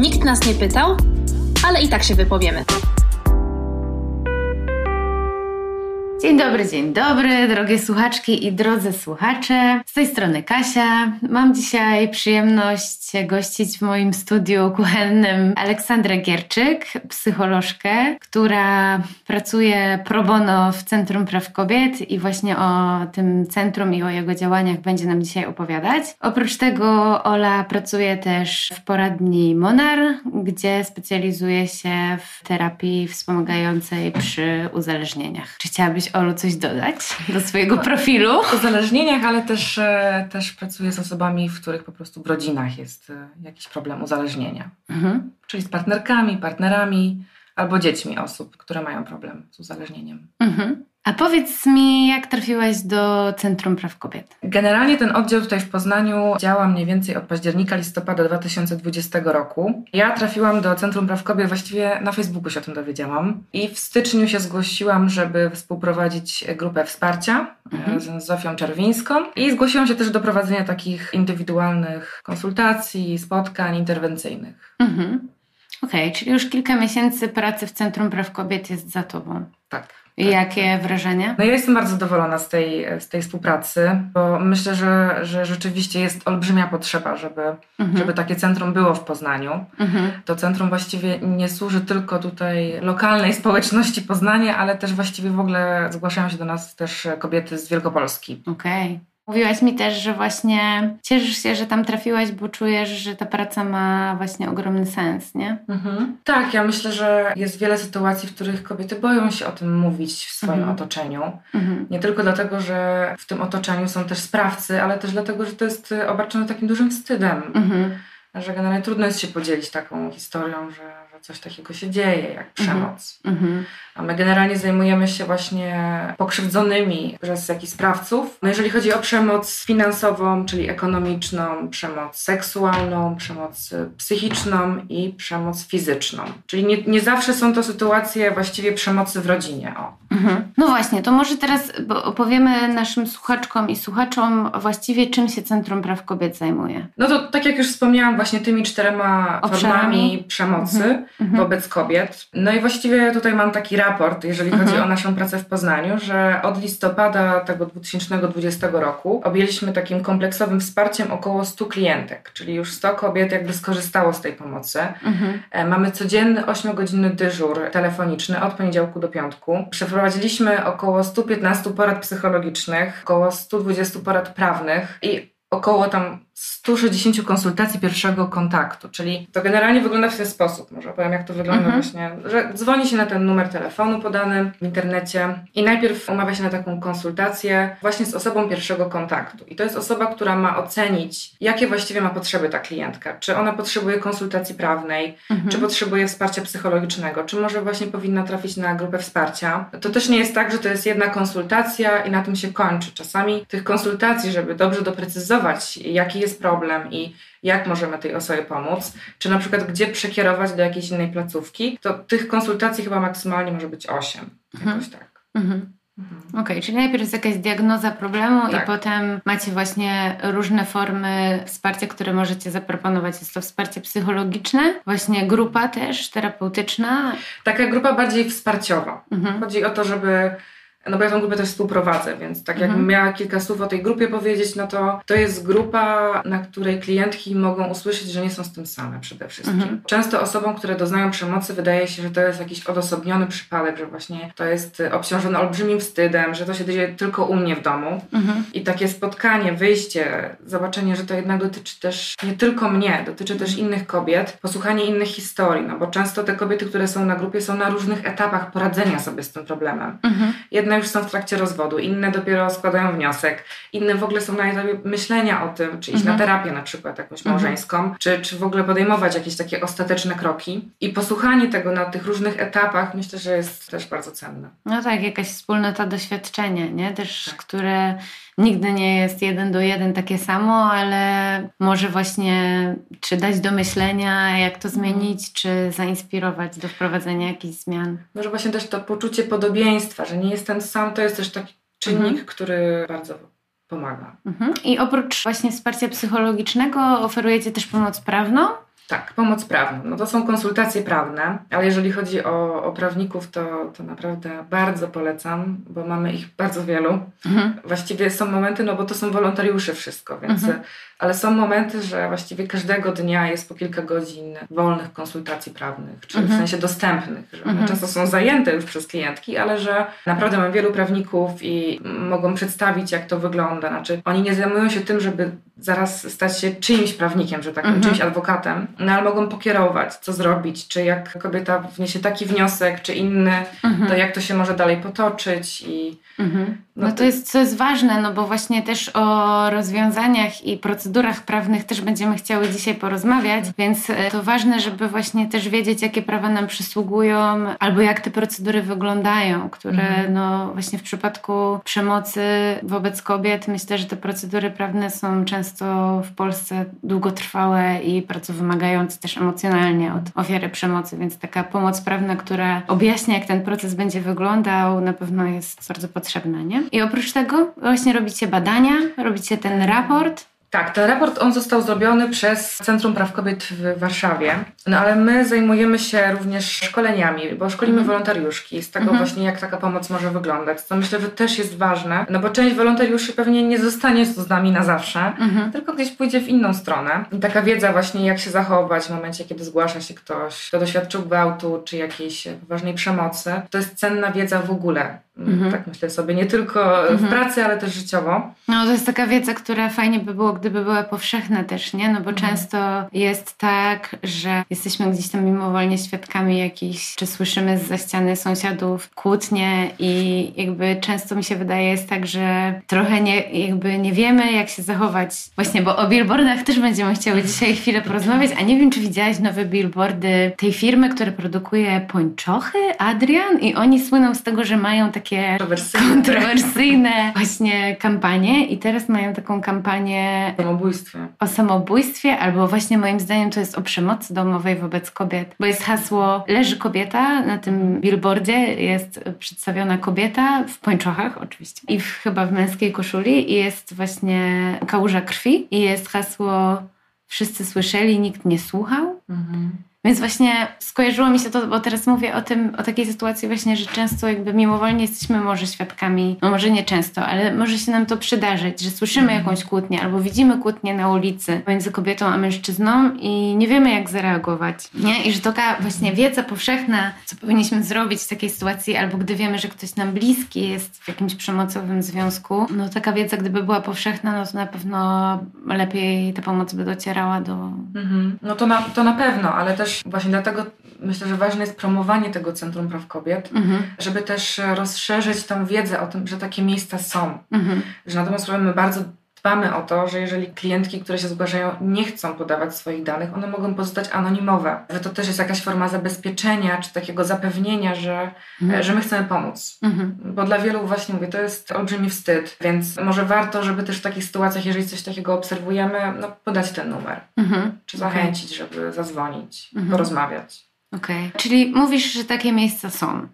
Nikt nas nie pytał, ale i tak się wypowiemy. Dzień dobry, dzień dobry, drogie słuchaczki i drodzy słuchacze. Z tej strony Kasia. Mam dzisiaj przyjemność gościć w moim studiu kuchennym Aleksandrę Gierczyk, psycholożkę, która pracuje pro bono w Centrum Praw Kobiet i właśnie o tym centrum i o jego działaniach będzie nam dzisiaj opowiadać. Oprócz tego Ola pracuje też w poradni Monar, gdzie specjalizuje się w terapii wspomagającej przy uzależnieniach. Czy chciałabyś Olu, coś dodać do swojego profilu? O uzależnieniach, ale też, e, też pracuję z osobami, w których po prostu w rodzinach jest e, jakiś problem uzależnienia. Mhm. Czyli z partnerkami, partnerami albo dziećmi osób, które mają problem z uzależnieniem. Mhm. A powiedz mi, jak trafiłaś do Centrum Praw Kobiet? Generalnie ten oddział tutaj w Poznaniu działa mniej więcej od października, listopada 2020 roku. Ja trafiłam do Centrum Praw Kobiet właściwie na Facebooku się o tym dowiedziałam i w styczniu się zgłosiłam, żeby współprowadzić grupę wsparcia mhm. z Zofią Czerwińską i zgłosiłam się też do prowadzenia takich indywidualnych konsultacji, spotkań interwencyjnych. Mhm. Okej, okay, czyli już kilka miesięcy pracy w Centrum Praw Kobiet jest za tobą. Tak. I jakie wrażenia? No ja jestem bardzo zadowolona z tej, z tej współpracy, bo myślę, że, że rzeczywiście jest olbrzymia potrzeba, żeby, mhm. żeby takie centrum było w Poznaniu. Mhm. To centrum właściwie nie służy tylko tutaj lokalnej społeczności Poznania, ale też właściwie w ogóle zgłaszają się do nas też kobiety z Wielkopolski. Okej. Okay. Mówiłaś mi też, że właśnie cieszysz się, że tam trafiłaś, bo czujesz, że ta praca ma właśnie ogromny sens, nie? Mhm. Tak, ja myślę, że jest wiele sytuacji, w których kobiety boją się o tym mówić w swoim mhm. otoczeniu. Mhm. Nie tylko dlatego, że w tym otoczeniu są też sprawcy, ale też dlatego, że to jest obarczone takim dużym wstydem. Mhm. Że generalnie trudno jest się podzielić taką historią, że coś takiego się dzieje, jak mhm. przemoc. A my generalnie zajmujemy się właśnie pokrzywdzonymi przez jakichś sprawców. No jeżeli chodzi o przemoc finansową, czyli ekonomiczną, przemoc seksualną, przemoc psychiczną i przemoc fizyczną. Czyli nie, nie zawsze są to sytuacje właściwie przemocy w rodzinie. O. Mm-hmm. No właśnie, to może teraz opowiemy naszym słuchaczkom i słuchaczom właściwie czym się Centrum Praw Kobiet zajmuje. No to tak jak już wspomniałam właśnie tymi czterema Obszarami. formami przemocy. Mm-hmm mhm. wobec kobiet. No i właściwie tutaj mam taki raport, jeżeli chodzi mhm. o naszą pracę w Poznaniu, że od listopada tego 2020 roku objęliśmy takim kompleksowym wsparciem około 100 klientek, czyli już 100 kobiet jakby skorzystało z tej pomocy. Mhm. E, mamy codzienny 8-godzinny dyżur telefoniczny od poniedziałku do piątku. Przeprowadziliśmy około 115 porad psychologicznych, około 120 porad prawnych i około tam 160 konsultacji pierwszego kontaktu, czyli to generalnie wygląda w ten sposób, może powiem jak to wygląda mhm. właśnie, że dzwoni się na ten numer telefonu podany w internecie i najpierw umawia się na taką konsultację właśnie z osobą pierwszego kontaktu i to jest osoba, która ma ocenić, jakie właściwie ma potrzeby ta klientka, czy ona potrzebuje konsultacji prawnej, mhm. czy potrzebuje wsparcia psychologicznego, czy może właśnie powinna trafić na grupę wsparcia. To też nie jest tak, że to jest jedna konsultacja i na tym się kończy. Czasami tych konsultacji, żeby dobrze doprecyzować, jaki jest jest problem i jak możemy tej osobie pomóc, czy na przykład gdzie przekierować do jakiejś innej placówki, to tych konsultacji chyba maksymalnie może być 8. Mhm. Jakoś tak. Mhm. Mhm. Okej, okay, czyli najpierw jest jakaś diagnoza problemu tak. i potem macie właśnie różne formy wsparcia, które możecie zaproponować. Jest to wsparcie psychologiczne, właśnie grupa też terapeutyczna. Taka grupa bardziej wsparciowa. Mhm. Chodzi o to, żeby no bo ja tą grupę też współprowadzę, więc tak mhm. jakbym miała kilka słów o tej grupie powiedzieć, no to to jest grupa, na której klientki mogą usłyszeć, że nie są z tym same przede wszystkim. Mhm. Często osobom, które doznają przemocy wydaje się, że to jest jakiś odosobniony przypadek, że właśnie to jest obciążone olbrzymim wstydem, że to się dzieje tylko u mnie w domu. Mhm. I takie spotkanie, wyjście, zobaczenie, że to jednak dotyczy też nie tylko mnie, dotyczy też mhm. innych kobiet, posłuchanie innych historii, no bo często te kobiety, które są na grupie są na różnych etapach poradzenia sobie z tym problemem. Mhm. Jedne już są w trakcie rozwodu, inne dopiero składają wniosek, inne w ogóle są na etapie myślenia o tym, czy iść mhm. na terapię na przykład jakąś mhm. małżeńską, czy, czy w ogóle podejmować jakieś takie ostateczne kroki. I posłuchanie tego na tych różnych etapach myślę, że jest też bardzo cenne. No tak, jakaś wspólnota doświadczenia, nie? Też, tak. które nigdy nie jest jeden do jeden takie samo, ale może właśnie czy dać do myślenia, jak to zmienić, czy zainspirować do wprowadzenia jakichś zmian. Może właśnie też to poczucie podobieństwa, że nie jestem sam, to jest też taki czynnik, mhm. który bardzo pomaga. Mhm. I oprócz właśnie wsparcia psychologicznego oferujecie też pomoc prawną? Tak, pomoc prawna. No to są konsultacje prawne, ale jeżeli chodzi o, o prawników, to, to naprawdę bardzo polecam, bo mamy ich bardzo wielu. Mhm. Właściwie są momenty, no bo to są wolontariusze wszystko, więc mhm. ale są momenty, że właściwie każdego dnia jest po kilka godzin wolnych konsultacji prawnych, czy mhm. w sensie dostępnych, że one mhm. często są zajęte już przez klientki, ale że naprawdę mam wielu prawników i mogą przedstawić, jak to wygląda. Znaczy, oni nie zajmują się tym, żeby zaraz stać się czyimś prawnikiem, że tak powiem, mhm. czyimś adwokatem, no ale mogą pokierować, co zrobić, czy jak kobieta wniesie taki wniosek, czy inny, mhm. to jak to się może dalej potoczyć i mhm. no, no to jest, co jest ważne, no bo właśnie też o rozwiązaniach i procedurach prawnych też będziemy chciały dzisiaj porozmawiać, więc e, to ważne, żeby właśnie też wiedzieć, jakie prawa nam przysługują, albo jak te procedury wyglądają, które mhm. no właśnie w przypadku przemocy wobec kobiet myślę, że te procedury prawne są często w Polsce długotrwałe i bardzo wymagające też emocjonalnie od ofiary przemocy, więc taka pomoc prawna, która objaśnia, jak ten proces będzie wyglądał, na pewno jest bardzo potrzebna, nie? I oprócz tego właśnie robicie badania, robicie ten raport, tak, ten raport on został zrobiony przez Centrum Praw Kobiet w Warszawie, no ale my zajmujemy się również szkoleniami, bo szkolimy mm. wolontariuszki z tego mm -hmm. właśnie, jak taka pomoc może wyglądać, co myślę, że też jest ważne, no bo część wolontariuszy pewnie nie zostanie z nami na zawsze, mm -hmm. tylko gdzieś pójdzie w inną stronę. I taka wiedza właśnie, jak się zachować w momencie, kiedy zgłasza się ktoś, kto doświadczył gwałtu czy jakiejś ważnej przemocy, to jest cenna wiedza w ogóle. Mhm. Tak myślę sobie, nie tylko w mhm. pracy, ale też życiowo. No to jest taka wiedza, która fajnie by było, gdyby była powszechna też, nie? No bo mhm. często jest tak, że jesteśmy gdzieś tam mimowolnie świadkami jakichś, czy słyszymy z za ściany sąsiadów kłótnie i jakby często mi się wydaje jest tak, że trochę nie, jakby nie wiemy, jak się zachować. Właśnie, bo o billboardach też będziemy chciały dzisiaj chwilę porozmawiać, a nie wiem, czy widziałaś nowe billboardy tej firmy, która produkuje pończochy, Adrian i oni słyną z tego, że mają takie kontrowersyjne. kontrowersyjne właśnie kampanie i teraz mają taką kampanię samobójstwie. o samobójstwie albo właśnie moim zdaniem to jest o przemocy domowej wobec kobiet, bo jest hasło leży kobieta, na tym billboardzie jest przedstawiona kobieta w pończochach oczywiście i w, chyba w męskiej koszuli i jest właśnie kałuża krwi i jest hasło wszyscy słyszeli, nikt nie słuchał. Mhm. Więc właśnie skojarzyło mi się to, bo teraz mówię o tym, o takiej sytuacji właśnie, że często jakby mimowolnie jesteśmy może świadkami, no może nie często, ale może się nam to przydarzyć, że słyszymy mhm. jakąś kłótnię albo widzimy kłótnię na ulicy między kobietą a mężczyzną i nie wiemy jak zareagować, nie? I że taka właśnie wiedza powszechna, co powinniśmy zrobić w takiej sytuacji, albo gdy wiemy, że ktoś nam bliski jest w jakimś przemocowym związku, no taka wiedza gdyby była powszechna, no to na pewno lepiej ta pomoc by docierała do... Mhm. No to na, to na pewno, ale też też właśnie dlatego myślę, że ważne jest promowanie tego Centrum Praw Kobiet, mhm. żeby też rozszerzyć tą wiedzę o tym, że takie miejsca są. Mhm. Że na dobrą sprawę my bardzo dbamy o to, że jeżeli klientki, które się zgłaszają, nie chcą podawać swoich danych, one mogą pozostać anonimowe. Że to też jest jakaś forma zabezpieczenia, czy takiego zapewnienia, że, mhm. że my chcemy pomóc. Mhm. Bo dla wielu właśnie mówię, to jest olbrzymi wstyd, więc może warto, żeby też w takich sytuacjach, jeżeli coś takiego obserwujemy, no podać ten numer. Mhm. Czy zachęcić, żeby zadzwonić, mhm. porozmawiać. Okej. Okay. Czyli mówisz, że takie miejsca są.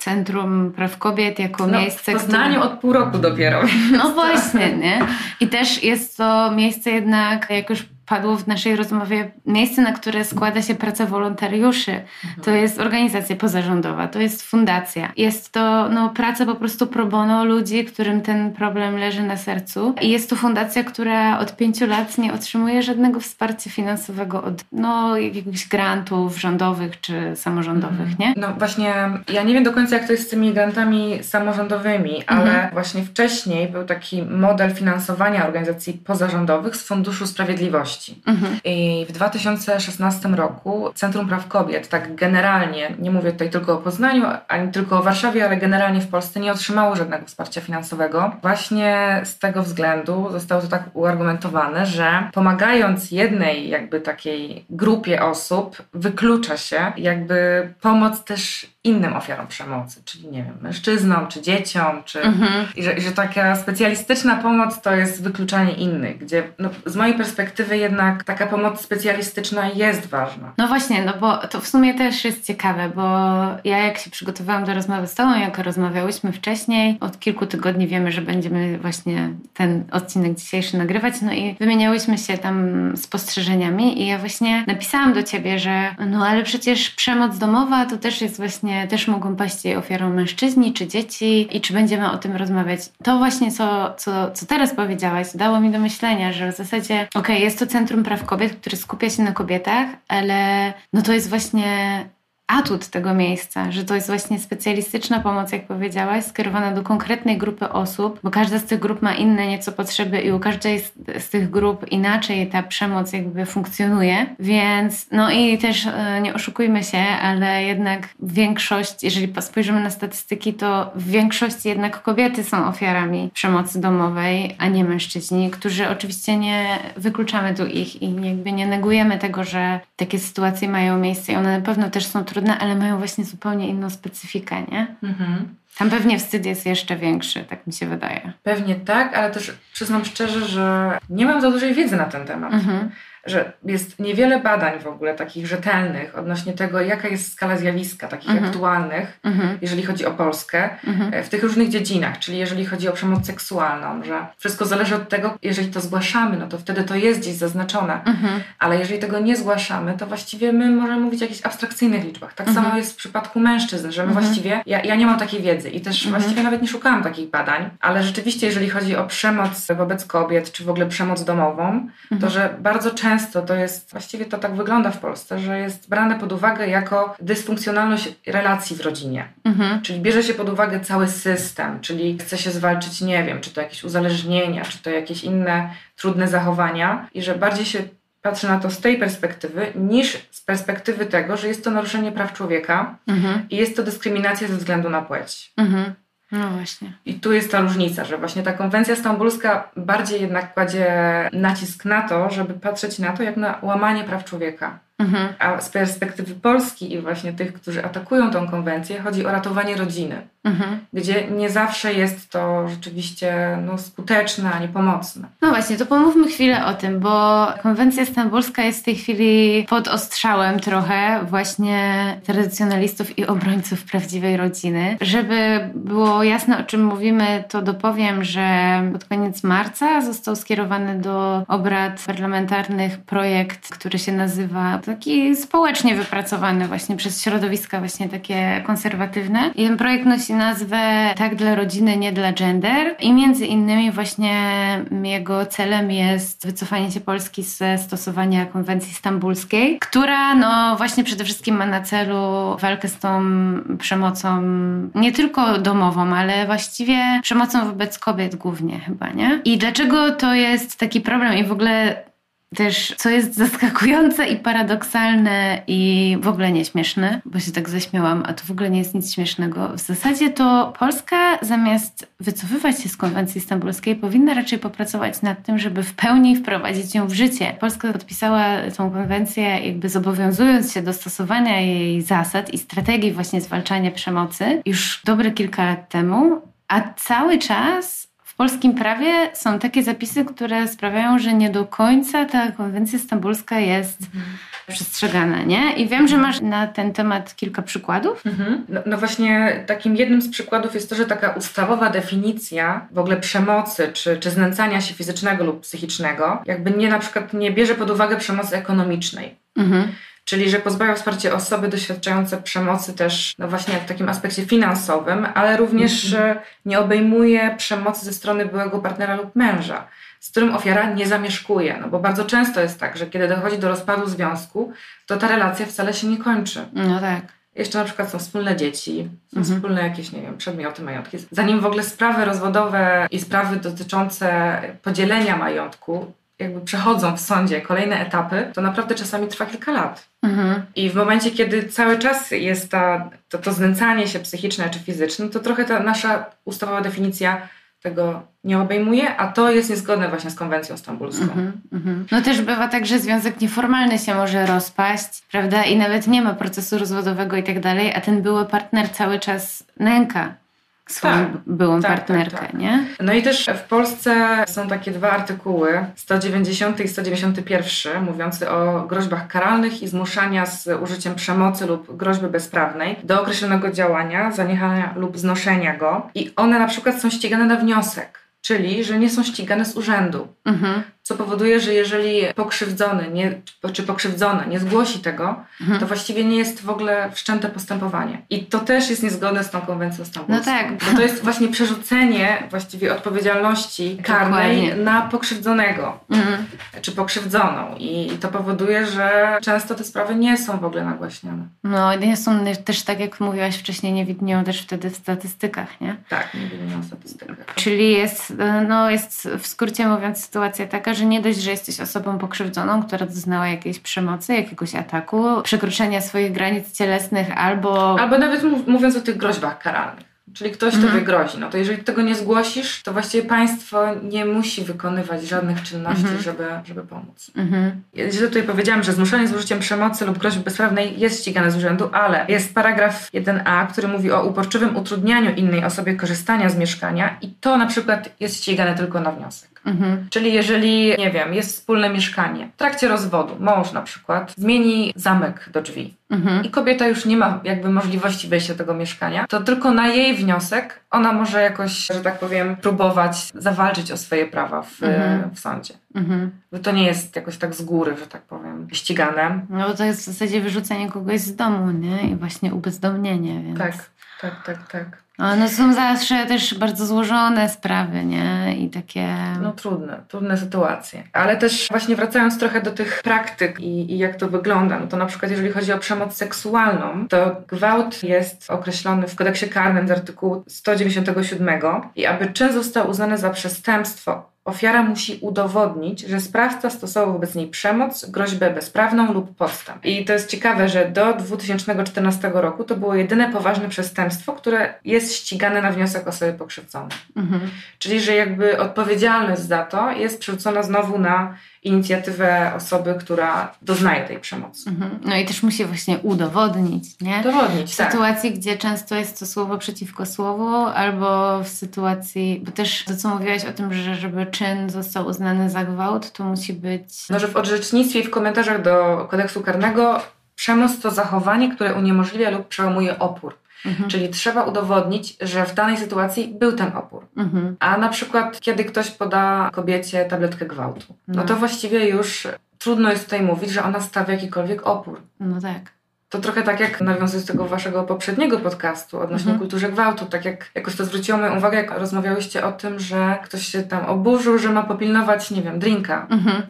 Centrum Praw Kobiet jako no, miejsce. W Poznaniu które... od pół roku dopiero. No właśnie, nie? I też jest to miejsce jednak, jak już padło w naszej rozmowie, miejsce, na które składa się praca wolontariuszy. Mhm. To jest organizacja pozarządowa, to jest fundacja. Jest to no, praca po prostu pro bono ludzi, którym ten problem leży na sercu. I jest to fundacja, która od pięciu lat nie otrzymuje żadnego wsparcia finansowego od no, jakichś grantów rządowych czy samorządowych, mhm. nie? No właśnie, ja nie wiem do końca, jak to jest z tymi grantami samorządowymi, ale mhm. właśnie wcześniej był taki model finansowania organizacji pozarządowych z Funduszu Sprawiedliwości. Mhm. I w 2016 roku Centrum Praw Kobiet, tak generalnie, nie mówię tutaj tylko o Poznaniu, ani tylko o Warszawie, ale generalnie w Polsce nie otrzymało żadnego wsparcia finansowego. Właśnie z tego względu zostało to tak uargumentowane, że pomagając jednej jakby takiej grupie osób, wyklucza się jakby pomoc też innym ofiarom przemocy, czyli nie wiem, mężczyznom, czy dzieciom, czy mhm. i, że, i że taka specjalistyczna pomoc to jest wykluczanie innych, gdzie no, z mojej perspektywy jednak taka pomoc specjalistyczna jest ważna. No właśnie, no bo to w sumie też jest ciekawe, bo ja jak się przygotowałam do rozmowy z Tobą, jak rozmawiałyśmy wcześniej, od kilku tygodni wiemy, że będziemy właśnie ten odcinek dzisiejszy nagrywać, no i wymieniałyśmy się tam spostrzeżeniami i ja właśnie napisałam do Ciebie, że no ale przecież przemoc domowa to też jest właśnie, też mogą paść jej ofiarą mężczyźni czy dzieci i czy będziemy o tym rozmawiać. To właśnie, co, co, co teraz powiedziałaś, dało mi do myślenia, że w zasadzie, okej, okay, jest to Centrum Praw Kobiet, które skupia się na kobietach, ale no to jest właśnie atut tego miejsca, że to jest właśnie specjalistyczna pomoc, jak powiedziałaś, skierowana do konkretnej grupy osób, bo każda z tych grup ma inne nieco potrzeby i u każdej z, z tych grup inaczej ta przemoc jakby funkcjonuje, więc no i też e, nie oszukujmy się, ale jednak większość, jeżeli spojrzymy na statystyki, to w większości jednak kobiety są ofiarami przemocy domowej, a nie mężczyźni, którzy oczywiście nie wykluczamy tu ich i jakby nie negujemy tego, że takie sytuacje mają miejsce i one na pewno też są trudne trudne, ale mają właśnie zupełnie inną specyfikę, nie? Mhm. Tam pewnie wstyd jest jeszcze większy, tak mi się wydaje. Pewnie tak, ale też przyznam szczerze, że nie mam za dużej wiedzy na ten temat. Mhm że jest niewiele badań w ogóle takich rzetelnych odnośnie tego, jaka jest skala zjawiska, takich mhm. aktualnych, mhm. jeżeli chodzi o Polskę, mhm. E, w tych różnych dziedzinach, czyli jeżeli chodzi o przemoc seksualną, że wszystko zależy od tego, jeżeli to zgłaszamy, no to wtedy to jest gdzieś zaznaczone, mhm. ale jeżeli tego nie zgłaszamy, to właściwie my możemy mówić o jakichś abstrakcyjnych liczbach. Tak samo jest w przypadku mężczyzn, że my właściwie, ja, ja nie mam takiej wiedzy i też właściwie nawet nie szukałam takich badań, ale rzeczywiście, jeżeli chodzi o przemoc wobec kobiet, czy w ogóle przemoc domową, to że bardzo często często to jest, właściwie to tak wygląda w Polsce, że jest brane pod uwagę jako dysfunkcjonalność relacji w rodzinie. Mhm. Czyli bierze się pod uwagę cały system, czyli chce się zwalczyć, nie wiem, czy to jakieś uzależnienia, czy to jakieś inne trudne zachowania i że bardziej się patrzy na to z tej perspektywy, niż z perspektywy tego, że jest to naruszenie praw człowieka mhm. i jest to dyskryminacja ze względu na płeć. Mhm. No właśnie. I tu jest ta różnica, że właśnie ta konwencja stambulska bardziej jednak kładzie nacisk na to, żeby patrzeć na to jak na łamanie praw człowieka. Mhm. A z perspektywy Polski i właśnie tych, którzy atakują tą konwencję, chodzi o ratowanie rodziny, mhm. gdzie nie zawsze jest to rzeczywiście no, skuteczne ani pomocne. No właśnie, to pomówmy chwilę o tym, bo konwencja stambulska jest w tej chwili pod ostrzałem trochę właśnie tradycjonalistów i obrońców prawdziwej rodziny. Żeby było jasne, o czym mówimy, to dopowiem, że pod koniec marca został skierowany do obrad parlamentarnych projekt, który się nazywa taki społecznie wypracowany właśnie przez środowiska właśnie takie konserwatywne. I ten projekt nosi nazwę Tak dla rodziny, nie dla gender i między innymi właśnie jego celem jest wycofanie się Polski ze stosowania konwencji stambulskiej, która no właśnie przede wszystkim ma na celu walkę z tą przemocą nie tylko domową, ale właściwie przemocą wobec kobiet głównie chyba, nie? I dlaczego to jest taki problem i w ogóle też, co jest zaskakujące i paradoksalne i w ogóle nieśmieszne, bo się tak zaśmiałam, a to w ogóle nie jest nic śmiesznego. W zasadzie to Polska zamiast wycofywać się z konwencji stambulskiej, powinna raczej popracować nad tym, żeby w pełni wprowadzić ją w życie. Polska podpisała tą konwencję, jakby zobowiązując się do stosowania jej zasad i strategii właśnie zwalczania przemocy już dobre kilka lat temu, a cały czas polskim prawie są takie zapisy, które sprawiają, że nie do końca ta konwencja stambulska jest mhm. przestrzegana, nie? I wiem, że masz na ten temat kilka przykładów. Mhm. No, no, właśnie takim jednym z przykładów jest to, że taka ustawowa definicja w ogóle przemocy, czy, czy znęcania się fizycznego lub psychicznego, jakby nie na przykład nie bierze pod uwagę przemocy ekonomicznej. Mhm. Czyli, że pozbawia wsparcie osoby doświadczające przemocy też, no właśnie w takim aspekcie finansowym, ale również mm -hmm. nie obejmuje przemocy ze strony byłego partnera lub męża, z którym ofiara nie zamieszkuje. No bo bardzo często jest tak, że kiedy dochodzi do rozpadu związku, to ta relacja wcale się nie kończy. No tak. Jeszcze na przykład są wspólne dzieci, są mhm. wspólne jakieś, nie wiem, przedmioty, majątki. Zanim w ogóle sprawy rozwodowe i sprawy dotyczące podzielenia majątku jakby przechodzą w sądzie kolejne etapy, to naprawdę czasami trwa kilka lat. Mhm. I w momencie, kiedy cały czas jest ta, to, to znęcanie się psychiczne czy fizyczne, to trochę ta nasza ustawowa definicja tego nie obejmuje, a to jest niezgodne właśnie z konwencją stambulską. Mm -hmm, No też bywa tak, że związek nieformalny się może rozpaść, prawda? I nawet nie ma procesu rozwodowego i tak dalej, a ten były partner cały czas nęka swoją tak, byłą tak, tak partnerkę, tak, nie? No i też w Polsce są takie dwa artykuły, 190 i 191, mówiące o groźbach karalnych i zmuszania z użyciem przemocy lub groźby bezprawnej do określonego działania, zaniechania lub znoszenia go. I one na przykład są ścigane na wniosek czyli że nie są ścigane z urzędu. Mhm. Co powoduje, że jeżeli pokrzywdzony nie, czy pokrzywdzona nie zgłosi tego, mhm. to właściwie nie jest w ogóle wszczęte postępowanie. I to też jest niezgodne z tą konwencją stambulską. No tak. Bo to jest właśnie przerzucenie właściwie odpowiedzialności karnej Dokładnie. na pokrzywdzonego mhm. czy pokrzywdzoną. I to powoduje, że często te sprawy nie są w ogóle nagłaśniane. No, nie są też, tak jak mówiłaś wcześniej, nie widnieją też wtedy w statystykach, nie? Tak, nie widnieją w statystykach. Czyli jest, no, jest w skrócie mówiąc sytuacja taka, że nie dość, że jesteś osobą pokrzywdzoną, która doznała jakiejś przemocy, jakiegoś ataku, przekroczenia swoich granic cielesnych albo... Albo nawet mówiąc o tych groźbach karalnych. Czyli ktoś mhm. tobie grozi. No to jeżeli tego nie zgłosisz, to właściwie państwo nie musi wykonywać żadnych czynności, mhm. żeby, żeby pomóc. Mhm. Ja tutaj powiedziałam, że zmuszenie z użyciem przemocy lub groźby bezprawnej jest ścigane z urzędu, ale jest paragraf 1a, który mówi o uporczywym utrudnianiu innej osobie korzystania z mieszkania i to na przykład jest ścigane tylko na wniosek. Mhm. Czyli jeżeli, nie wiem, jest wspólne mieszkanie, w trakcie rozwodu mąż na przykład zmieni zamek do drzwi mhm. i kobieta już nie ma jakby możliwości wejścia do tego mieszkania, to tylko na jej wniosek ona może jakoś, że tak powiem, próbować zawalczyć o swoje prawa w, mhm. w sądzie. Mhm. Bo to nie jest jakoś tak z góry, że tak powiem, ścigane. No bo to jest w zasadzie wyrzucenie kogoś z domu, nie? I właśnie ubezdomnienie, więc... Tak, tak, tak, tak. No są zawsze też bardzo złożone sprawy, nie? I takie... No trudne, trudne sytuacje. Ale też właśnie wracając trochę do tych praktyk i, i jak to wygląda, no to na przykład jeżeli chodzi o przemoc seksualną, to gwałt jest określony w kodeksie karnym z artykułu 197 i aby czyn został uznany za przestępstwo Ofiara musi udowodnić, że sprawca stosował wobec niej przemoc, groźbę bezprawną lub podstęp. I to jest ciekawe, że do 2014 roku to było jedyne poważne przestępstwo, które jest ścigane na wniosek osoby pokrzywdzonej. Mhm. Czyli, że jakby odpowiedzialność za to jest przerzucona znowu na inicjatywę osoby, która doznaje tej przemocy. Mhm. No i też musi właśnie udowodnić, nie? Udowodnić, W tak. sytuacji, gdzie często jest to słowo przeciwko słowu, albo w sytuacji, bo też to, co mówiłaś o tym, że żeby czyn został uznany za gwałt, to musi być... No, że w orzecznictwie i w komentarzach do kodeksu karnego przemoc to zachowanie, które uniemożliwia lub przełamuje opór. Mhm. Czyli trzeba udowodnić, że w danej sytuacji był ten opór. Mhm. A na przykład, kiedy ktoś poda kobiecie tabletkę gwałtu, no, no to właściwie już trudno jest tutaj mówić, że ona stawia jakikolwiek opór. No tak. To trochę tak jak nawiązując do tego waszego poprzedniego podcastu odnośnie mhm. kulturze gwałtu, tak jak jakoś to zwróciło moją uwagę, jak rozmawiałyście o tym, że ktoś się tam oburzył, że ma popilnować, nie wiem, drinka. Mhm.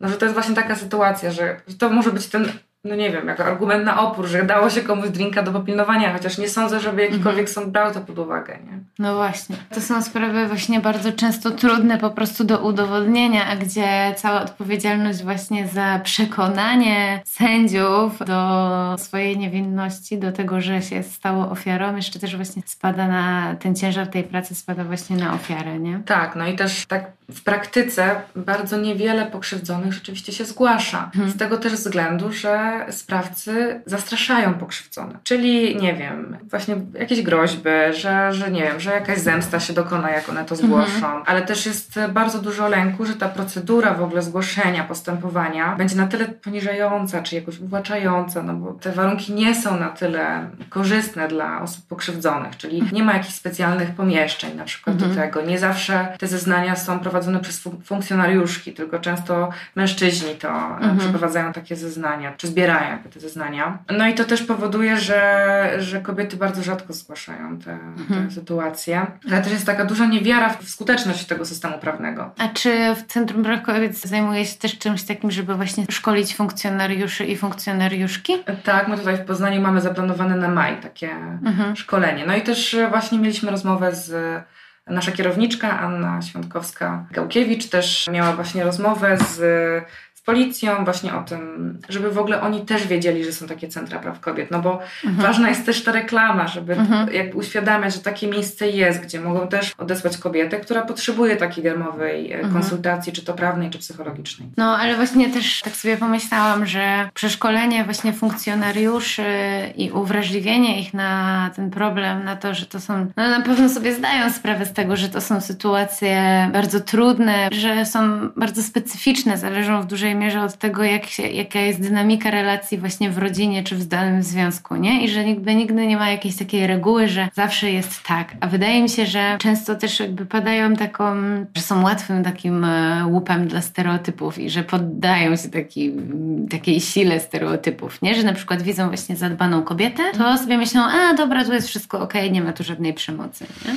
No, że to jest właśnie taka sytuacja, że to może być ten no nie wiem, jako argument na opór, że dało się komuś drinka do popilnowania, chociaż nie sądzę, żeby jakikolwiek mhm. sąd brał to pod uwagę, nie? No właśnie. To są sprawy właśnie bardzo często trudne po prostu do udowodnienia, a gdzie cała odpowiedzialność właśnie za przekonanie sędziów do swojej niewinności, do tego, że się stało ofiarą, jeszcze też właśnie spada na, ten ciężar tej pracy spada właśnie na ofiarę, nie? Tak, no i też tak w praktyce bardzo niewiele pokrzywdzonych rzeczywiście się zgłasza. Hmm. Z tego też względu, że sprawcy zastraszają pokrzywdzone. Czyli, nie wiem, właśnie jakieś groźby, że, że nie wiem, że jakaś zemsta się dokona, jak one to zgłoszą. Hmm. Ale też jest bardzo dużo lęku, że ta procedura w ogóle zgłoszenia postępowania będzie na tyle poniżająca, czy jakoś uwłaczająca, no bo te warunki nie są na tyle korzystne dla osób pokrzywdzonych, czyli nie ma jakichś specjalnych pomieszczeń na przykład do tego. Nie zawsze te zeznania są prowadzone prowadzone przez funkcjonariuszki, tylko często mężczyźni to e, mhm. przeprowadzają takie zeznania, czy zbierają te zeznania. No i to też powoduje, że, że kobiety bardzo rzadko zgłaszają te, mhm. te sytuacje. Ale też jest taka duża niewiara w skuteczność tego systemu prawnego. A czy w Centrum Praw Kobiet zajmuje się też czymś takim, żeby właśnie szkolić funkcjonariuszy i funkcjonariuszki? Tak, my tutaj w Poznaniu mamy zaplanowane na maj takie mhm. szkolenie. No i też właśnie mieliśmy rozmowę z Nasza kierowniczka Anna Świątkowska-Gałkiewicz też miała właśnie rozmowę z, policją, właśnie o tym, żeby w ogóle oni też wiedzieli, że są takie centra praw kobiet, no bo mhm. ważna jest też ta reklama, żeby mhm. jakby uświadamiać, że takie miejsce jest, gdzie mogą też odesłać kobietę, która potrzebuje takiej darmowej e, mhm. konsultacji, czy to prawnej, czy psychologicznej. No, ale właśnie też tak sobie pomyślałam, że przeszkolenie właśnie funkcjonariuszy i uwrażliwienie ich na ten problem, na to, że to są, no na pewno sobie zdają sprawę z tego, że to są sytuacje bardzo trudne, że są bardzo specyficzne, zależą w dużej mierze od tego, jak się, jaka jest dynamika relacji właśnie w rodzinie czy w danym związku, nie? I że nigdy, nigdy nie ma jakiejś takiej reguły, że zawsze jest tak. A wydaje mi się, że często też jakby padają taką, że są łatwym takim e, łupem dla stereotypów i że poddają się taki, takiej sile stereotypów, nie? Że na przykład widzą właśnie zadbaną kobietę, to sobie myślą, a dobra, tu jest wszystko ok, nie ma tu żadnej przemocy, nie?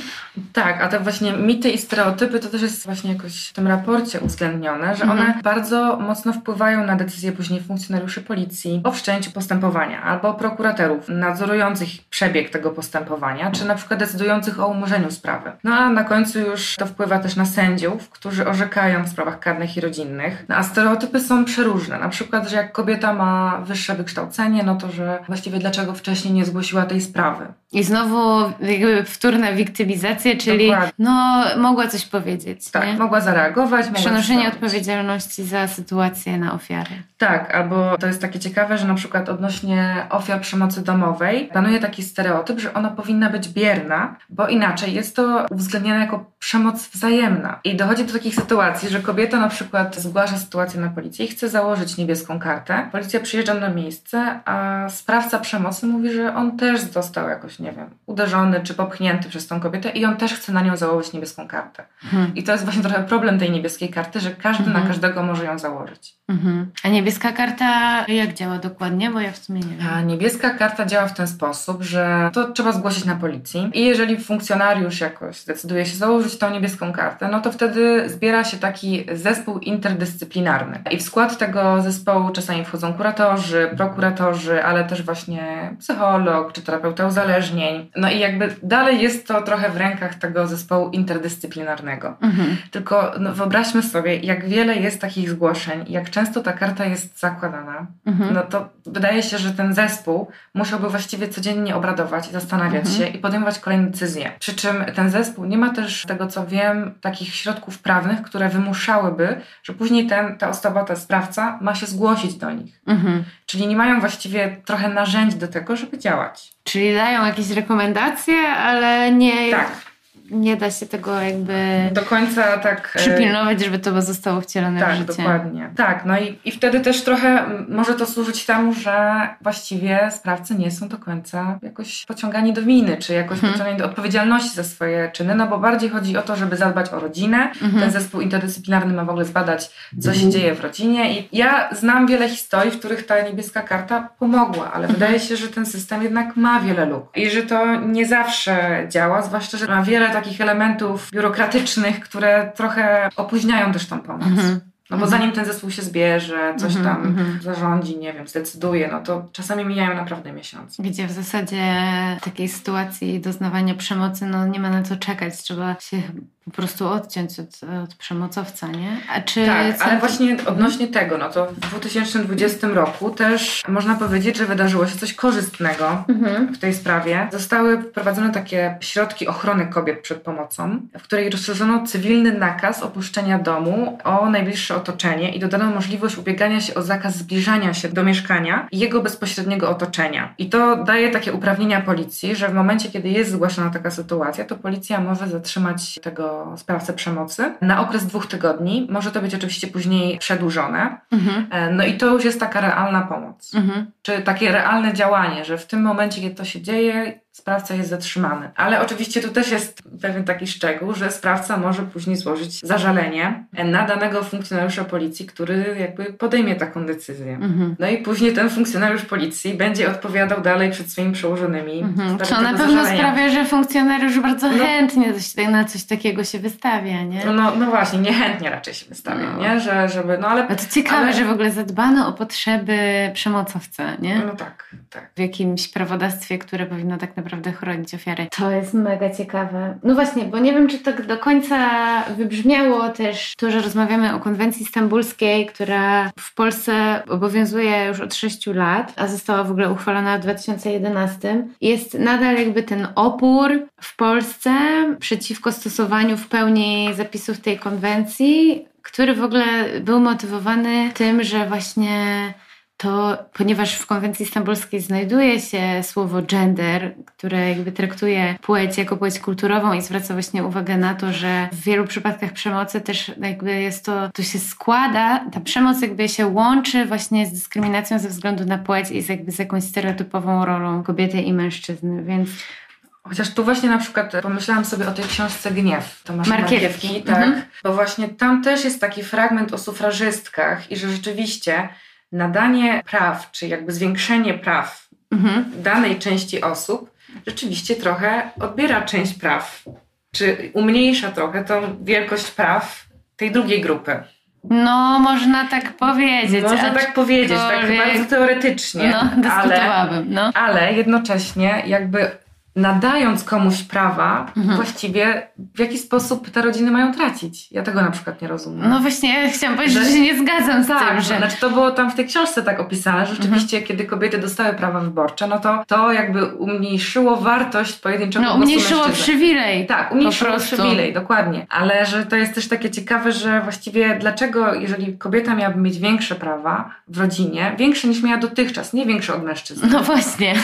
Tak, a te właśnie mity i stereotypy to też jest właśnie jakoś w tym raporcie uwzględnione, że mhm. one bardzo mocno wpływają na decyzje później funkcjonariuszy policji o wszczęciu postępowania albo prokuratorów nadzorujących przebieg tego postępowania, czy na przykład decydujących o umorzeniu sprawy. No a na końcu już to wpływa też na sędziów, którzy orzekają w sprawach karnych i rodzinnych. No, a stereotypy są przeróżne. Na przykład, że jak kobieta ma wyższe wykształcenie, no to że właściwie dlaczego wcześniej nie zgłosiła tej sprawy. I znowu jakby wtórna wiktymizacja, czyli Dokładnie. no mogła coś powiedzieć. Tak, nie? mogła zareagować. Przenoszenie odpowiedzialności za sytuację na ofiary. Tak, albo to jest takie ciekawe, że na przykład odnośnie ofiar przemocy domowej panuje taki stereotyp, że ona powinna być bierna, bo inaczej jest to uwzględniane jako przemoc wzajemna. I dochodzi do takich sytuacji, że kobieta na przykład zgłasza sytuację na policję i chce założyć niebieską kartę. Policja przyjeżdża na miejsce, a sprawca przemocy mówi, że on też został jakoś, nie wiem, uderzony czy popchnięty przez tą kobietę i on też chce na nią założyć niebieską kartę. Mhm. I to jest właśnie trochę problem tej niebieskiej karty, że każdy mhm. na każdego może ją założyć. Mhm. A niebieska karta jak działa dokładnie? Bo ja w sumie nie wiem. A niebieska karta działa w ten sposób, że to trzeba zgłosić na policji i jeżeli funkcjonariusz jakoś zdecyduje się założyć tą niebieską kartę, no to wtedy zbiera się taki zespół interdyscyplinarny. I w skład tego zespołu czasami wchodzą kuratorzy, prokuratorzy, ale też właśnie psycholog czy terapeuta uzależnień. No i jakby dalej jest to trochę w rękach tego zespołu interdyscyplinarnego. Mhm. Tylko no, wyobraźmy sobie, jak wiele jest takich zgłoszeń, jak często ta karta jest zakładana, mhm. no to wydaje się, że ten zespół musiałby właściwie codziennie obradować i zastanawiać mhm. się i podejmować kolejne decyzje. Przy czym ten zespół nie ma też, tego co wiem, takich środków prawnych, które wymuszałyby, że później ten, ta osoba, ta sprawca ma się zgłosić do nich. Mhm. Czyli nie mają właściwie trochę narzędzi do tego, żeby działać. Czyli dają jakieś rekomendacje, ale nie. Tak nie da się tego jakby do końca tak e, przypilnować, żeby to zostało wcielone tak, w życie. Tak, dokładnie. Tak, no i, i wtedy też trochę może to służyć temu, że właściwie sprawcy nie są do końca jakoś pociągani do winy, czy jakoś hmm. pociągani do odpowiedzialności za swoje czyny, no bo bardziej chodzi o to, żeby zadbać o rodzinę. Hmm. Ten zespół interdyscyplinarny ma w ogóle zbadać, co hmm. się dzieje w rodzinie i ja znam wiele historii, w których ta niebieska karta pomogła, ale mhm. wydaje się, że ten system jednak ma wiele luk i że to nie zawsze działa, zwłaszcza, że ma wiele takich elementów biurokratycznych, które trochę opóźniają też tą pomoc. Mhm. No bo mhm. zanim ten zespół się zbierze, coś mhm, tam mhm. zarządzi, nie wiem, zdecyduje, no to czasami mijają naprawdę miesiące. Gdzie w zasadzie takiej sytuacji doznawania przemocy, no nie ma na co czekać, trzeba się po prostu odciąć od, od przemocowca, nie? A czy tak, ale właśnie odnośnie tego, no to w 2020 roku też można powiedzieć, że wydarzyło się coś korzystnego mhm. w tej sprawie. Zostały wprowadzone takie środki ochrony kobiet przed pomocą, w której rozszerzono cywilny nakaz opuszczenia domu o najbliższe otoczenie i dodano możliwość ubiegania się o zakaz zbliżania się do mieszkania i jego bezpośredniego otoczenia. I to daje takie uprawnienia policji, że w momencie, kiedy jest zgłaszana taka sytuacja, to policja może zatrzymać tego sprawcę przemocy na okres dwóch tygodni. Może to być oczywiście później przedłużone. Mhm. E, no i to już jest taka realna pomoc. Mhm. Czy takie realne działanie, że w tym momencie, kiedy to się dzieje, sprawca jest zatrzymany. Ale oczywiście tu też jest pewien taki szczegół, że sprawca może później złożyć zażalenie na danego funkcjonariusza policji, który jakby podejmie taką decyzję. Mhm. No i później ten funkcjonariusz policji będzie odpowiadał dalej przed swoimi przełożonymi. Mhm. Co na pewno zażalenia. sprawia, że funkcjonariusz bardzo no, chętnie na coś takiego się wystawia, nie? No, no właśnie, niechętnie raczej się wystawia, no. nie? Że, żeby, no ale... No to ciekawe, ale... że w ogóle zadbano o potrzeby przemocowca, nie? No tak, tak. W jakimś prawodawstwie, które powinno tak naprawdę naprawdę chronić ofiary. To jest mega ciekawe. No właśnie, bo nie wiem, czy tak do końca wybrzmiało też to, że rozmawiamy o konwencji stambulskiej, która w Polsce obowiązuje już od 6 lat, a została w ogóle uchwalona w 2011. Jest nadal jakby ten opór w Polsce przeciwko stosowaniu w pełni zapisów tej konwencji, który w ogóle był motywowany tym, że właśnie to ponieważ w konwencji stambulskiej znajduje się słowo gender, które jakby traktuje płeć jako płeć kulturową i zwraca właśnie uwagę na to, że w wielu przypadkach przemocy też jakby jest to, to się składa, ta przemoc jakby się łączy właśnie z dyskryminacją ze względu na płeć i z jakby z jakąś stereotypową rolą kobiety i mężczyzny, więc Chociaż tu właśnie na przykład pomyślałam sobie o tej książce Gniew Tomasza Markiewki, Markiewki tak, mhm. bo właśnie tam też jest taki fragment o sufrażystkach i że rzeczywiście nadanie praw, czy jakby zwiększenie praw mhm. danej części osób rzeczywiście trochę odbiera część praw, czy umniejsza trochę tą wielkość praw tej drugiej grupy. No, można tak powiedzieć. Można tak powiedzieć, tak bardzo teoretycznie. No, ale, no. ale jednocześnie jakby nadając komuś prawa, mhm. właściwie w jaki sposób te rodziny mają tracić. Ja tego na przykład nie rozumiem. No właśnie, ja chciałam powiedzieć, że, że się nie zgadzam z tak, tym. Że... Znaczy to było tam w tej książce tak opisane, że rzeczywiście mhm. kiedy kobiety dostały prawa wyborcze, no to to jakby umniejszyło wartość pojedynczego No umniejszyło przywilej. Tak, umniejszyło przywilej, dokładnie. Ale że to jest też takie ciekawe, że właściwie dlaczego, jeżeli kobieta miałaby mieć większe prawa w rodzinie, większe niż miała dotychczas, nie większe od mężczyzn. No właśnie.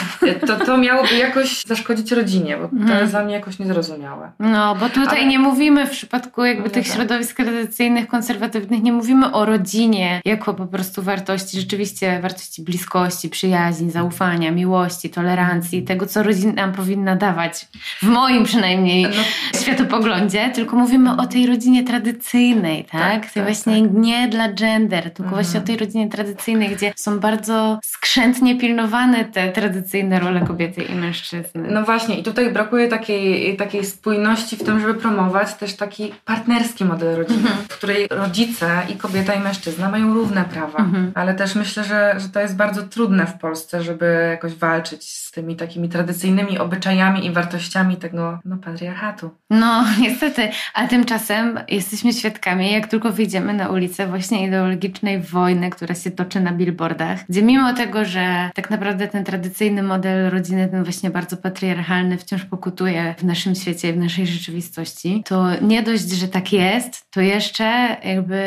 To, to miałoby jakoś zaszkodzić rodzinie, bo to mhm. jest dla mnie jakoś niezrozumiałe. No, bo tutaj Ale... nie mówimy w przypadku jakby no, tych tak. środowisk tradycyjnych, konserwatywnych, nie mówimy o rodzinie jako po prostu wartości, rzeczywiście wartości bliskości, przyjaźni, zaufania, miłości, tolerancji, tego, co rodzina nam powinna dawać. W moim przynajmniej no. światopoglądzie, tylko mówimy o tej rodzinie tradycyjnej, tak? tak tej tak, właśnie tak. nie dla gender, tylko mhm. właśnie o tej rodzinie tradycyjnej, gdzie są bardzo skrzętnie pilnowane te tradycyjne role kobiety i mężczyzny. No właśnie, i tutaj brakuje takiej, takiej spójności w tym, żeby promować też taki partnerski model rodziny, mhm. w której rodzice i kobieta i mężczyzna mają równe prawa. Mhm. Ale też myślę, że, że to jest bardzo trudne w Polsce, żeby jakoś walczyć z tymi takimi tradycyjnymi obyczajami i wartościami tego no, patriarchatu. No, niestety. A tymczasem jesteśmy świadkami, jak tylko wyjdziemy na ulicę właśnie ideologicznej wojny, która się toczy na billboardach, gdzie mimo tego, że tak naprawdę ten tradycyjny model rodziny, ten właśnie bardzo patriarchalny, patriarchalny wciąż pokutuje w naszym świecie, w naszej rzeczywistości, to nie dość, że tak jest, to jeszcze jakby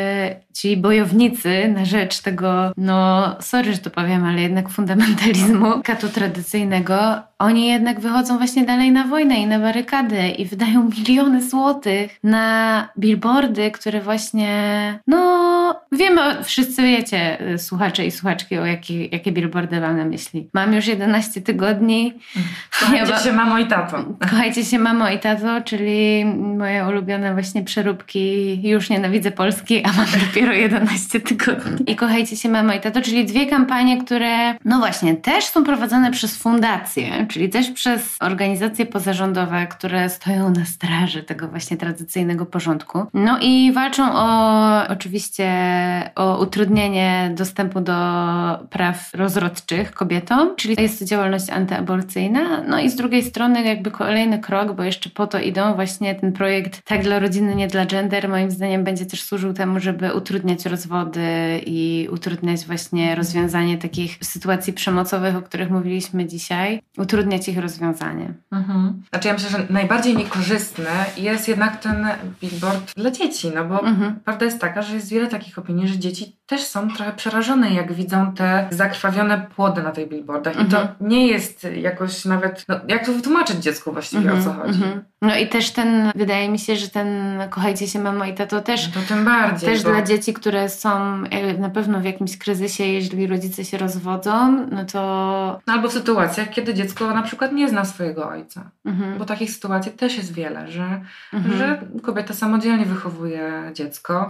ci bojownicy na rzecz tego, no sorry, że to powiem, ale jednak fundamentalizmu katu tradycyjnego, oni jednak wychodzą właśnie dalej na wojnę i na barykady i wydają miliony złotych na billboardy, które właśnie, no wiemy, wszyscy wiecie, słuchacze i słuchaczki, o jakie, jakie billboardy mam na myśli. Mam już 11 tygodni. Kochajcie się mamo i tato. Kochajcie się mamo i tato, czyli moje ulubione właśnie przeróbki. Już nienawidzę Polski, a mam dopiero 11 tygodni. I kochajcie się mamo i tato, czyli dwie kampanie, które no właśnie też są prowadzone przez fundacje, czyli też przez organizacje pozarządowe, które stoją na straży tego właśnie tradycyjnego porządku. No i walczą o oczywiście o utrudnienie dostępu do praw rozrodczych kobietom, czyli jest to działalność antyaborcyjna. No i z drugiej strony jakby kolejny krok, bo jeszcze po to idą właśnie ten projekt Tak dla rodziny, nie dla gender, moim zdaniem będzie też służył temu, żeby utrudniać rozwody i utrudniać właśnie rozwiązanie takich sytuacji przemocowych, o których mówiliśmy dzisiaj. Utrudniać utrudniać ich rozwiązanie. Mhm. Znaczy ja myślę, że najbardziej niekorzystny jest jednak ten billboard dla dzieci, no bo mhm. prawda jest taka, że jest wiele takich opinii, że dzieci też są trochę przerażone, jak widzą te zakrwawione płody na tych billboardach. I to mhm. nie jest jakoś nawet, no, jak to wytłumaczyć dziecku właściwie, o co mhm. chodzi. Mhm. No i też ten, wydaje mi się, że ten kochajcie się mamo i tato też, no to tym bardziej, też bo... dla dzieci, które są e, na pewno w jakimś kryzysie, jeżeli rodzice się rozwodzą, no to... No albo w sytuacjach, kiedy dziecko na przykład nie zna swojego ojca. Bo takich sytuacji też jest wiele, że, że kobieta samodzielnie wychowuje dziecko.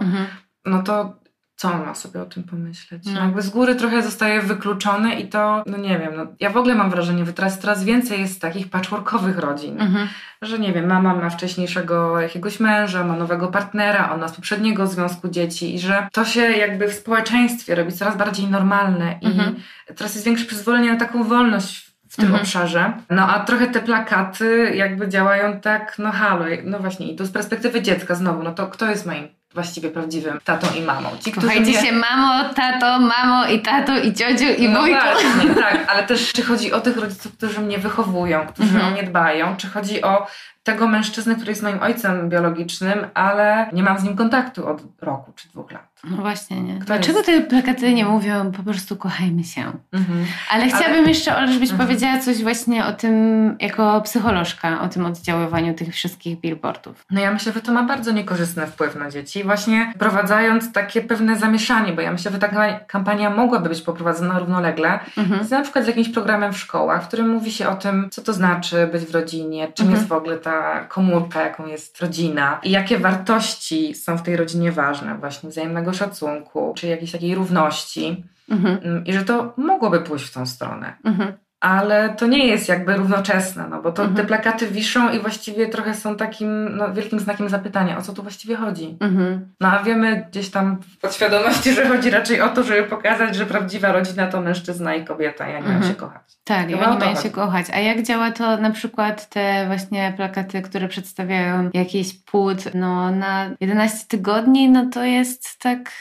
No to co on ma sobie o tym pomyśleć? No. Jakby z góry trochę zostaje wykluczone i to, no nie wiem, no, ja w ogóle mam wrażenie, że teraz coraz więcej jest takich patchworkowych rodzin, mhm. że nie wiem, mama ma wcześniejszego jakiegoś męża, ma nowego partnera, ona z poprzedniego związku dzieci i że to się jakby w społeczeństwie robi coraz bardziej normalne i mhm. teraz jest większe przyzwolenie na taką wolność w w tym mhm. obszarze. No a trochę te plakaty jakby działają tak, no halo, no właśnie i tu z perspektywy dziecka znowu, no to kto jest moim właściwie prawdziwym tatą i mamą. Ci, Kochajcie mnie... się mamo, tato, mamo i tato i ciociu i no wujku. Właśnie, tak, ale też czy chodzi o tych rodziców, którzy mnie wychowują, którzy mhm. o mnie dbają, czy chodzi o tego mężczyzny, który jest moim ojcem biologicznym, ale nie mam z nim kontaktu od roku czy dwóch lat. No właśnie, nie. Kto Dlaczego jest? te plakaty nie mówią po prostu kochajmy się? Mhm. Ale chciałabym ale... jeszcze, żebyś mhm. powiedziała coś właśnie o tym, jako psycholożka, o tym oddziaływaniu tych wszystkich billboardów. No ja myślę, że to ma bardzo niekorzystny wpływ na dzieci, właśnie prowadzając takie pewne zamieszanie, bo ja myślę, że ta kampania mogłaby być poprowadzona równolegle, mhm. na przykład z jakimś programem w szkołach, w którym mówi się o tym, co to znaczy być w rodzinie, czym mhm. jest w ogóle ta komórka, jaką jest rodzina i jakie wartości są w tej rodzinie ważne, właśnie wzajemnego szacunku, czy jakiejś takiej równości. Mhm. Mm, I że to mogłoby pójść w tą stronę. Mhm ale to nie jest jakby równoczesne, no bo to mhm. te plakaty wiszą i właściwie trochę są takim no, wielkim znakiem zapytania, o co tu właściwie chodzi. Mhm. No a wiemy gdzieś tam w podświadomości, że chodzi raczej o to, żeby pokazać, że prawdziwa rodzina to mężczyzna i kobieta i oni mhm. mają się kochać. Tak, i oni mają się kochać. A jak działa to na przykład te właśnie plakaty, które przedstawiają jakiś płód no, na 11 tygodni, no to jest tak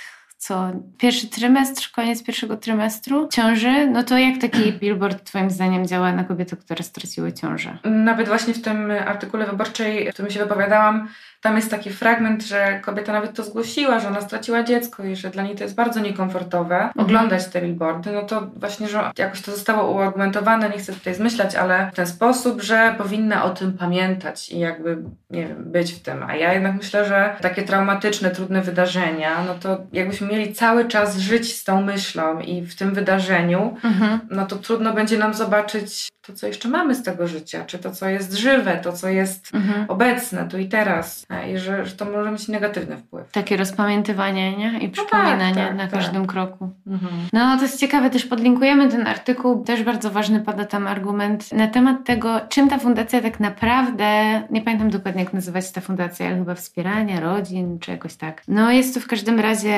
co, pierwszy trymestr, koniec pierwszego trymestru ciąży, no to jak taki billboard Twoim zdaniem działa na kobiety, które straciły ciążę? Nawet właśnie w tym artykule wyborczej, w którym się wypowiadałam, tam jest taki fragment, że kobieta nawet to zgłosiła, że ona straciła dziecko i że dla niej to jest bardzo niekomfortowe mhm. oglądać te billboardy. No to właśnie, że jakoś to zostało uargumentowane, nie chcę tutaj zmyślać, ale w ten sposób, że powinna o tym pamiętać i jakby, nie wiem, być w tym. A ja jednak myślę, że takie traumatyczne, trudne wydarzenia, no to jakbyśmy mieli cały czas żyć z tą myślą i w tym wydarzeniu, mhm. no to trudno będzie nam zobaczyć to, co jeszcze mamy z tego życia, czy to, co jest żywe, to, co jest mhm. obecne tu i teraz i że, że to może mieć negatywny wpływ. Takie rozpamiętywanie, nie? I przypominanie no tak, tak, na tak. każdym kroku. Mhm. No to jest ciekawe, też podlinkujemy ten artykuł, też bardzo ważny pada tam argument na temat tego, czym ta fundacja tak naprawdę, nie pamiętam dokładnie jak nazywać ta fundacja, ale chyba wspierania rodzin, czy jakoś tak. No jest to w każdym razie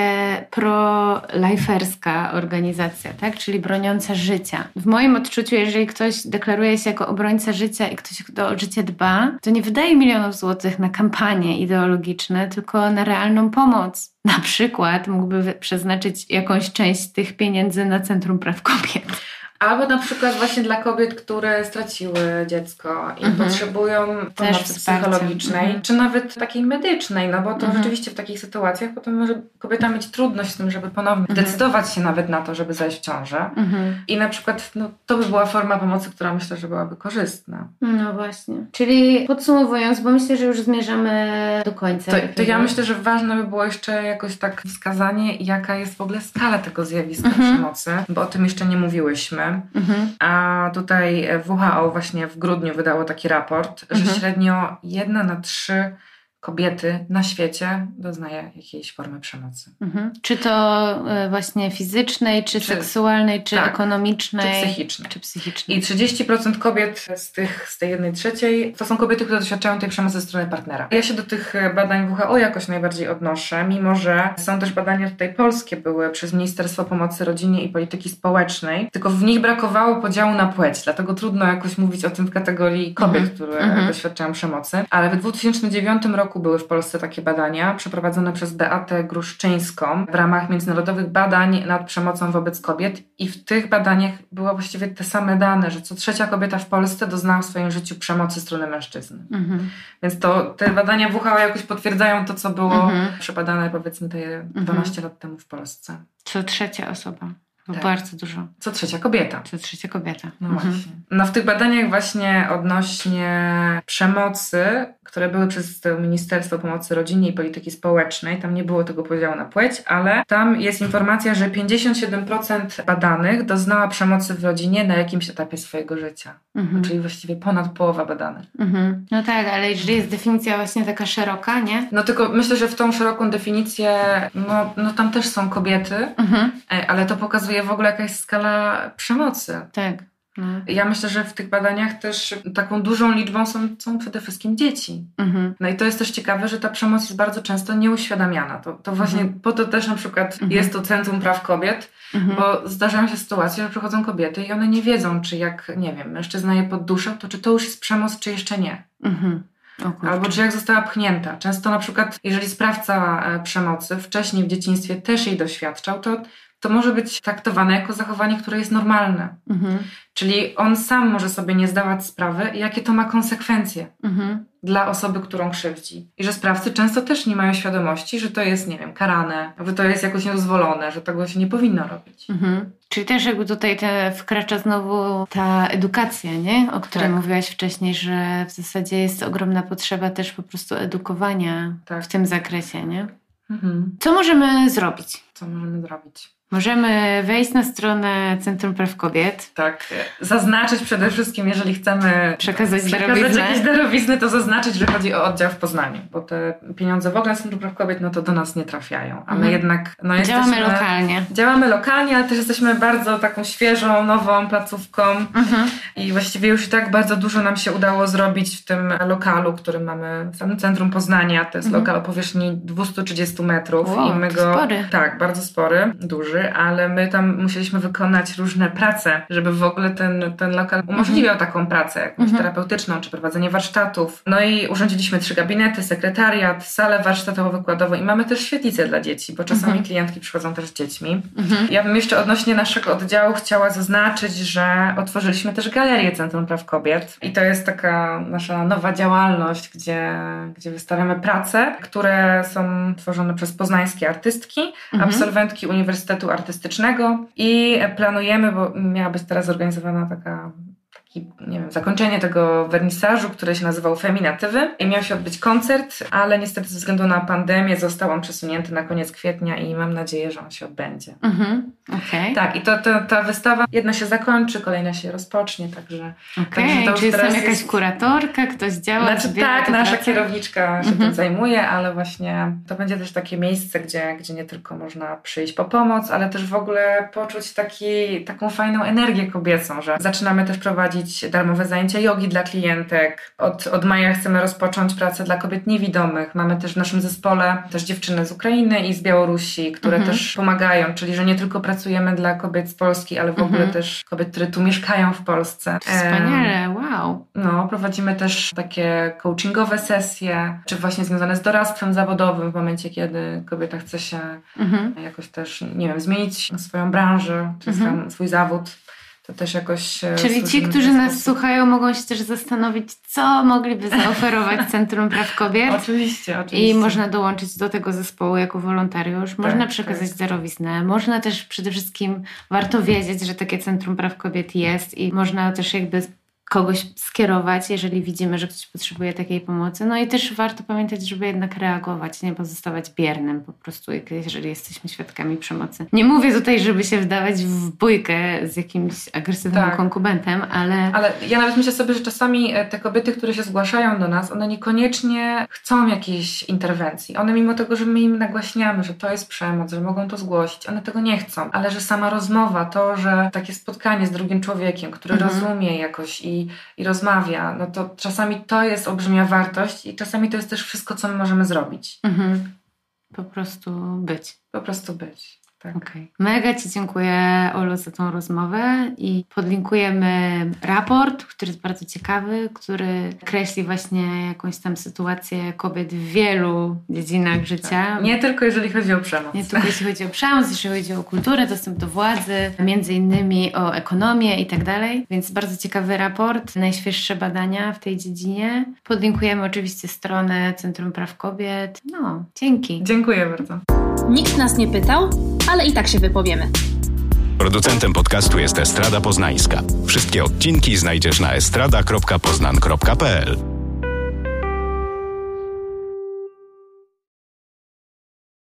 pro-liferska organizacja, tak? Czyli broniąca życia. W moim odczuciu, jeżeli ktoś deklaruje się jako obrońca życia i ktoś, kto o życie dba, to nie wydaje milionów złotych na kampanię ideologiczne, tylko na realną pomoc. Na przykład mógłby przeznaczyć jakąś część tych pieniędzy na Centrum Praw Kobiet. Albo na przykład właśnie dla kobiet, które straciły dziecko i mhm. potrzebują pomocy psychologicznej, mhm. czy nawet takiej medycznej, no bo to mhm. rzeczywiście w takich sytuacjach potem może kobieta mieć trudność z tym, żeby ponownie mhm. decydować się nawet na to, żeby zajść w ciążę. Mhm. I na przykład no, to by była forma pomocy, która myślę, że byłaby korzystna. No właśnie. Czyli podsumowując, bo myślę, że już zmierzamy do końca. To, to ja myślę, że ważne by było jeszcze jakoś tak wskazanie, jaka jest w ogóle skala tego zjawiska mhm. przemocy, bo o tym jeszcze nie mówiłyśmy. Mhm. A tutaj WHO właśnie w grudniu wydało taki raport, mhm. że średnio jedna na trzy kobiety na świecie doznaje jakiejś formy przemocy. Mhm. Czy to e, właśnie fizycznej, czy, czy seksualnej, czy tak, ekonomicznej, czy psychicznej. czy psychicznej. I 30% kobiet z, tych, z tej jednej trzeciej to są kobiety, które doświadczają tej przemocy ze strony partnera. Ja się do tych badań WHO jakoś najbardziej odnoszę, mimo że są też badania tutaj polskie, były przez Ministerstwo Pomocy Rodzinie i Polityki Społecznej, tylko w nich brakowało podziału na płeć, dlatego trudno jakoś mówić o tym w kategorii kobiet, mhm. które mhm. doświadczają przemocy. Ale w 2009 roku roku były w Polsce takie badania przeprowadzone przez Beatę Gruszczyńską w ramach międzynarodowych badań nad przemocą wobec kobiet i w tych badaniach były właściwie te same dane, że co trzecia kobieta w Polsce doznała w swoim życiu przemocy strony mężczyzny. Mhm. Więc to te badania WHO jakoś potwierdzają to, co było mhm. przebadane powiedzmy te 12 mhm. lat temu w Polsce. Co trzecia osoba. Tak. Bardzo dużo. Co trzecia kobieta. Co trzecia kobieta. No mhm. właśnie. No w tych badaniach właśnie odnośnie przemocy, które były przez Ministerstwo Pomocy Rodzinie i Polityki Społecznej, tam nie było tego podziału na płeć, ale tam jest informacja, że 57% badanych doznała przemocy w rodzinie na jakimś etapie swojego życia. Mhm. Czyli właściwie ponad połowa badanych. Mhm. No tak, ale jeżeli jest definicja właśnie taka szeroka, nie? No tylko myślę, że w tą szeroką definicję, no, no tam też są kobiety, mhm. E, ale to pokazuje w ogóle jaka jest skala przemocy. Tak. No. Ja myślę, że w tych badaniach też taką dużą liczbą są, są przede wszystkim dzieci. Mhm. No i to jest też ciekawe, że ta przemoc jest bardzo często nieuświadamiana. To, to właśnie mhm. po to też na przykład mhm. jest to Centrum Praw Kobiet, mhm. bo zdarzają się sytuacje, że przychodzą kobiety i one nie wiedzą, czy jak, nie wiem, mężczyzna je podduszał, to czy to już jest przemoc, czy jeszcze nie. Mhm. Albo czy jak została pchnięta. Często na przykład, jeżeli sprawca e, przemocy wcześniej w dzieciństwie też jej doświadczał, to to może być traktowane jako zachowanie, które jest normalne. Mhm. Czyli on sam może sobie nie zdawać sprawy, jakie to ma konsekwencje mhm. dla osoby, którą krzywdzi. I że sprawcy często też nie mają świadomości, że to jest, nie wiem, karane, że to jest jakoś niedozwolone, że tego się nie powinno robić. Mhm. Czyli też jakby tutaj te wkracza znowu ta edukacja, nie? O której tak. mówiłaś wcześniej, że w zasadzie jest ogromna potrzeba też po prostu edukowania tak. w tym zakresie, nie? Mhm. Co możemy zrobić? Co możemy zrobić? Możemy wejść na stronę Centrum Praw Kobiet. Tak, zaznaczyć przede wszystkim, jeżeli chcemy przekazać, przekazać darowiznę. jakieś darowizny, to zaznaczyć, że chodzi o oddział w Poznaniu, bo te pieniądze w ogóle z Centrum Praw Kobiet, no to do nas nie trafiają, a my mhm. jednak no jesteśmy, Działamy lokalnie. Działamy lokalnie, ale też jesteśmy bardzo taką świeżą, nową placówką mhm. i właściwie już i tak bardzo dużo nam się udało zrobić w tym lokalu, który mamy w samym centrum Poznania. To jest mhm. lokal o powierzchni 230 metrów. Wow, i my go, spory. Tak, bardzo spory, duży duży, ale my tam musieliśmy wykonać różne prace, żeby w ogóle ten, ten lokal umożliwiał mhm. taką pracę, jakąś mhm. terapeutyczną, czy prowadzenie warsztatów. No i urządziliśmy trzy gabinety, sekretariat, salę warsztatowo-wykładową i mamy też świetlicę dla dzieci, bo czasami mhm. klientki przychodzą też z dziećmi. Mhm. Ja bym jeszcze odnośnie naszego oddziału chciała zaznaczyć, że otworzyliśmy też galerię Centrum Praw Kobiet i to jest taka nasza nowa działalność, gdzie, gdzie wystawiamy prace, które są tworzone przez poznańskie artystki, mhm. absolwentki Uniwersytetu artystycznego i planujemy, bo miała być teraz zorganizowana taka nie wiem, zakończenie tego wernisażu, który się nazywał Feminatywy i miał się odbyć koncert, ale niestety ze względu na pandemię został on przesunięty na koniec kwietnia i mam nadzieję, że on się odbędzie. Mhm, okay. Tak, i to, to, ta wystawa jedna się zakończy, kolejna się rozpocznie, także... Okay. czy jest tam jakaś jest... kuratorka, ktoś działa? Znaczy, tak, nasza pracę? kierowniczka się mhm. tym zajmuje, ale właśnie to będzie też takie miejsce, gdzie, gdzie nie tylko można przyjść po pomoc, ale też w ogóle poczuć taki, taką fajną energię kobiecą, że zaczynamy też prowadzić prowadzić darmowe zajęcia jogi dla klientek. Od, od maja chcemy rozpocząć pracę dla kobiet niewidomych. Mamy też w naszym zespole też dziewczyny z Ukrainy i z Białorusi, które mhm. też pomagają, czyli że nie tylko pracujemy dla kobiet z Polski, ale w ogóle mhm. też kobiet, które tu mieszkają w Polsce. Wspaniale, wow. No, prowadzimy też takie coachingowe sesje, czy właśnie związane z doradztwem zawodowym w momencie, kiedy kobieta chce się mhm. jakoś też, nie wiem, zmienić swoją branżę, czy mhm. swój zawód to też jakoś. Czyli ci, którzy nas słuchają, mogą się też zastanowić, co mogliby zaoferować Centrum Praw Kobiet. oczywiście, oczywiście. I można dołączyć do tego zespołu jako wolontariusz. Tak, można przekazać tak. darowiznę. Można też przede wszystkim warto wiedzieć, że takie Centrum Praw Kobiet jest i można też jakby kogoś skierować, jeżeli widzimy, że ktoś potrzebuje takiej pomocy. No i też warto pamiętać, żeby jednak reagować, nie pozostawać biernym po prostu, jeżeli jesteśmy świadkami przemocy. Nie mówię tutaj, żeby się wdawać w bójkę z jakimś agresywnym tak. konkubentem, ale... Ale ja nawet myślę sobie, że czasami e, te kobiety, które się zgłaszają do nas, one niekoniecznie chcą jakiejś interwencji. One mimo tego, że my im nagłaśniamy, że to jest przemoc, że mogą to zgłosić, one tego nie chcą. Ale że sama rozmowa, to, że takie spotkanie z drugim człowiekiem, który mhm. rozumie jakoś i i, rozmawia, no to czasami to jest olbrzymia wartość i czasami to jest też wszystko, co my możemy zrobić. Mhm. Po prostu być. Po prostu być. Tak. Okay. Mega Ci dziękuję, Olu, za tą rozmowę i podlinkujemy raport, który jest bardzo ciekawy, który kreśli właśnie jakąś tam sytuację kobiet w wielu dziedzinach życia. Tak. Nie tylko jeżeli chodzi o przemoc. Nie tylko jeśli chodzi o przemoc, jeśli chodzi o kulturę, dostęp do władzy, między innymi o ekonomię i tak dalej. Więc bardzo ciekawy raport, najświeższe badania w tej dziedzinie. Podlinkujemy oczywiście stronę Centrum Praw Kobiet. No, dzięki. Dziękuję bardzo. Nikt nas nie pytał, ale i tak się wypowiemy. Producentem podcastu jest Estrada Poznańska. Wszystkie odcinki znajdziesz na estrada.poznan.pl.